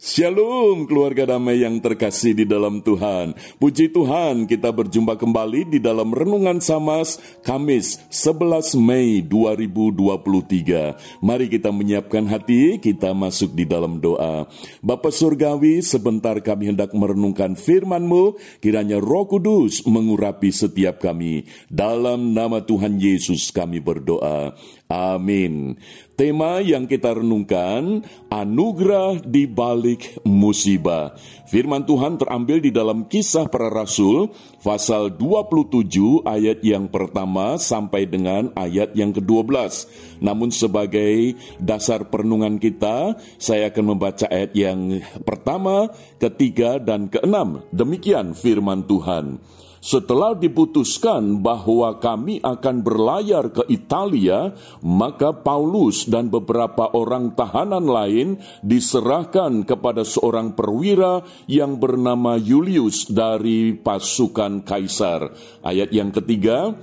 Shalom keluarga damai yang terkasih di dalam Tuhan. Puji Tuhan kita berjumpa kembali di dalam Renungan Samas Kamis 11 Mei 2023. Mari kita menyiapkan hati, kita masuk di dalam doa. Bapa Surgawi, sebentar kami hendak merenungkan firman-Mu, kiranya roh kudus mengurapi setiap kami. Dalam nama Tuhan Yesus kami berdoa. Amin. Tema yang kita renungkan, anugerah di balik musibah. Firman Tuhan terambil di dalam kisah para rasul, pasal 27 ayat yang pertama sampai dengan ayat yang ke-12. Namun sebagai dasar perenungan kita, saya akan membaca ayat yang pertama, ketiga, dan keenam. Demikian firman Tuhan. Setelah diputuskan bahwa kami akan berlayar ke Italia, maka Paulus dan beberapa orang tahanan lain diserahkan kepada seorang perwira yang bernama Julius dari pasukan kaisar. Ayat yang ketiga,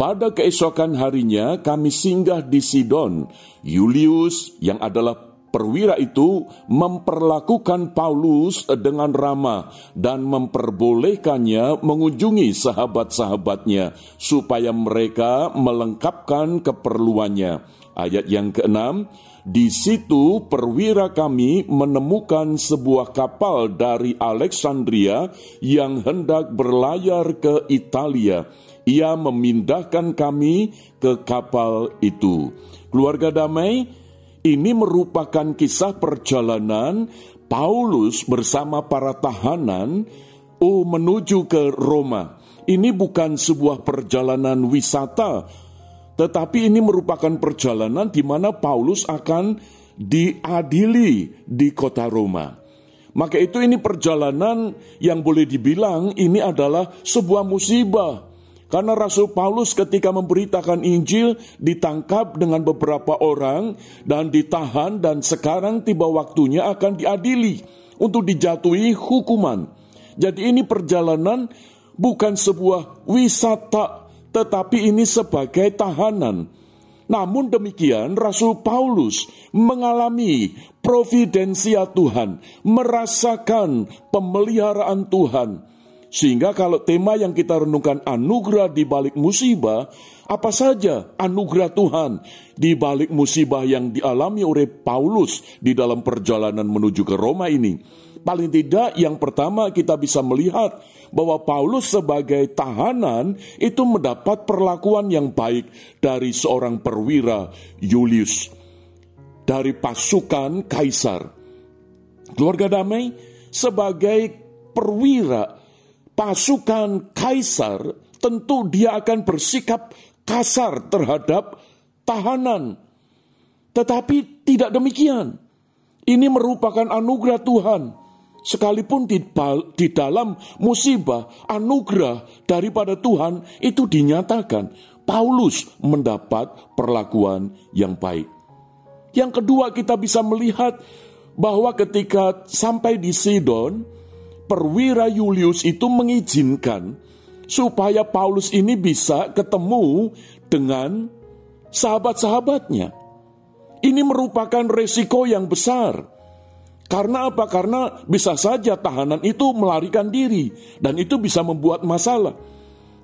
pada keesokan harinya kami singgah di Sidon. Julius yang adalah perwira itu memperlakukan Paulus dengan ramah dan memperbolehkannya mengunjungi sahabat-sahabatnya supaya mereka melengkapkan keperluannya. Ayat yang keenam, di situ perwira kami menemukan sebuah kapal dari Alexandria yang hendak berlayar ke Italia. Ia memindahkan kami ke kapal itu. Keluarga damai, ini merupakan kisah perjalanan Paulus bersama para tahanan oh menuju ke Roma. Ini bukan sebuah perjalanan wisata, tetapi ini merupakan perjalanan di mana Paulus akan diadili di kota Roma. Maka itu ini perjalanan yang boleh dibilang ini adalah sebuah musibah karena Rasul Paulus ketika memberitakan Injil ditangkap dengan beberapa orang dan ditahan dan sekarang tiba waktunya akan diadili untuk dijatuhi hukuman. Jadi ini perjalanan bukan sebuah wisata tetapi ini sebagai tahanan. Namun demikian Rasul Paulus mengalami providensia Tuhan, merasakan pemeliharaan Tuhan sehingga kalau tema yang kita renungkan anugerah di balik musibah, apa saja anugerah Tuhan di balik musibah yang dialami oleh Paulus di dalam perjalanan menuju ke Roma ini. Paling tidak yang pertama kita bisa melihat bahwa Paulus sebagai tahanan itu mendapat perlakuan yang baik dari seorang perwira Julius dari pasukan kaisar. Keluarga damai sebagai perwira pasukan kaisar, tentu dia akan bersikap kasar terhadap tahanan. Tetapi tidak demikian. Ini merupakan anugerah Tuhan. Sekalipun di, di dalam musibah, anugerah daripada Tuhan itu dinyatakan. Paulus mendapat perlakuan yang baik. Yang kedua kita bisa melihat bahwa ketika sampai di Sidon, perwira Julius itu mengizinkan supaya Paulus ini bisa ketemu dengan sahabat-sahabatnya. Ini merupakan resiko yang besar. Karena apa? Karena bisa saja tahanan itu melarikan diri dan itu bisa membuat masalah.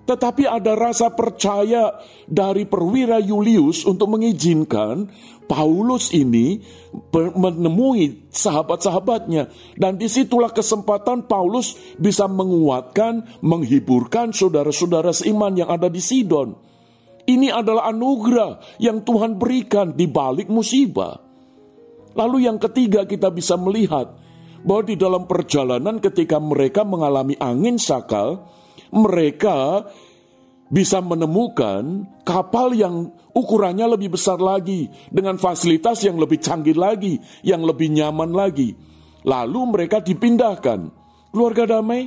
Tetapi ada rasa percaya dari perwira Julius untuk mengizinkan Paulus ini menemui sahabat-sahabatnya. Dan di situlah kesempatan Paulus bisa menguatkan, menghiburkan saudara-saudara seiman yang ada di Sidon. Ini adalah anugerah yang Tuhan berikan di balik musibah. Lalu yang ketiga kita bisa melihat bahwa di dalam perjalanan ketika mereka mengalami angin sakal, mereka bisa menemukan kapal yang ukurannya lebih besar lagi, dengan fasilitas yang lebih canggih lagi, yang lebih nyaman lagi. Lalu mereka dipindahkan. Keluarga damai,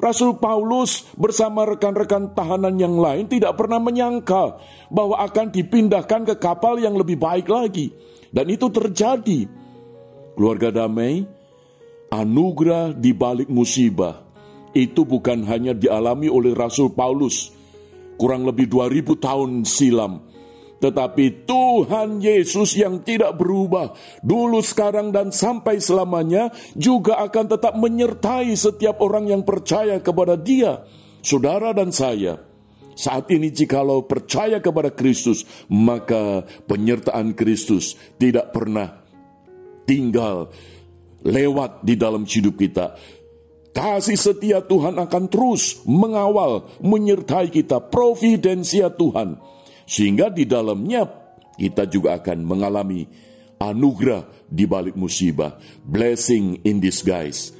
Rasul Paulus bersama rekan-rekan tahanan yang lain tidak pernah menyangka bahwa akan dipindahkan ke kapal yang lebih baik lagi. Dan itu terjadi. Keluarga damai, anugerah di balik musibah itu bukan hanya dialami oleh Rasul Paulus kurang lebih 2000 tahun silam, tetapi Tuhan Yesus yang tidak berubah dulu, sekarang, dan sampai selamanya juga akan tetap menyertai setiap orang yang percaya kepada Dia. Saudara dan saya, saat ini jikalau percaya kepada Kristus, maka penyertaan Kristus tidak pernah tinggal lewat di dalam hidup kita. Kasih setia Tuhan akan terus mengawal, menyertai kita, providensia Tuhan sehingga di dalamnya kita juga akan mengalami anugerah di balik musibah, blessing in disguise.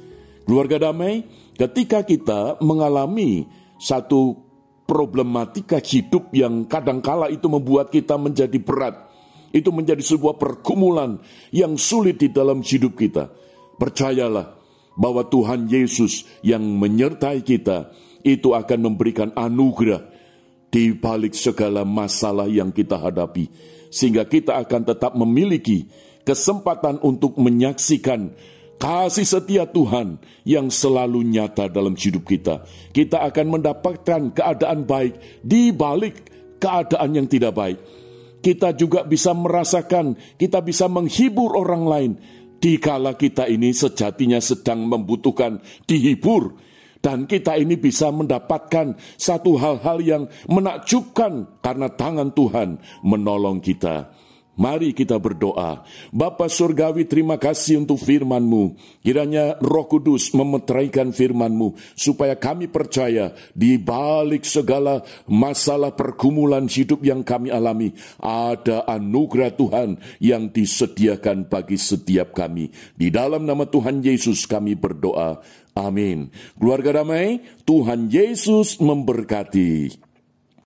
Keluarga damai, ketika kita mengalami satu problematika hidup yang kadangkala itu membuat kita menjadi berat, itu menjadi sebuah pergumulan yang sulit di dalam hidup kita. Percayalah bahwa Tuhan Yesus yang menyertai kita itu akan memberikan anugerah di balik segala masalah yang kita hadapi, sehingga kita akan tetap memiliki kesempatan untuk menyaksikan kasih setia Tuhan yang selalu nyata dalam hidup kita. Kita akan mendapatkan keadaan baik di balik keadaan yang tidak baik. Kita juga bisa merasakan, kita bisa menghibur orang lain dikala kita ini sejatinya sedang membutuhkan dihibur dan kita ini bisa mendapatkan satu hal-hal yang menakjubkan karena tangan Tuhan menolong kita. Mari kita berdoa. Bapa Surgawi terima kasih untuk firman-Mu. Kiranya roh kudus memeteraikan firman-Mu. Supaya kami percaya di balik segala masalah pergumulan hidup yang kami alami. Ada anugerah Tuhan yang disediakan bagi setiap kami. Di dalam nama Tuhan Yesus kami berdoa. Amin. Keluarga damai, Tuhan Yesus memberkati.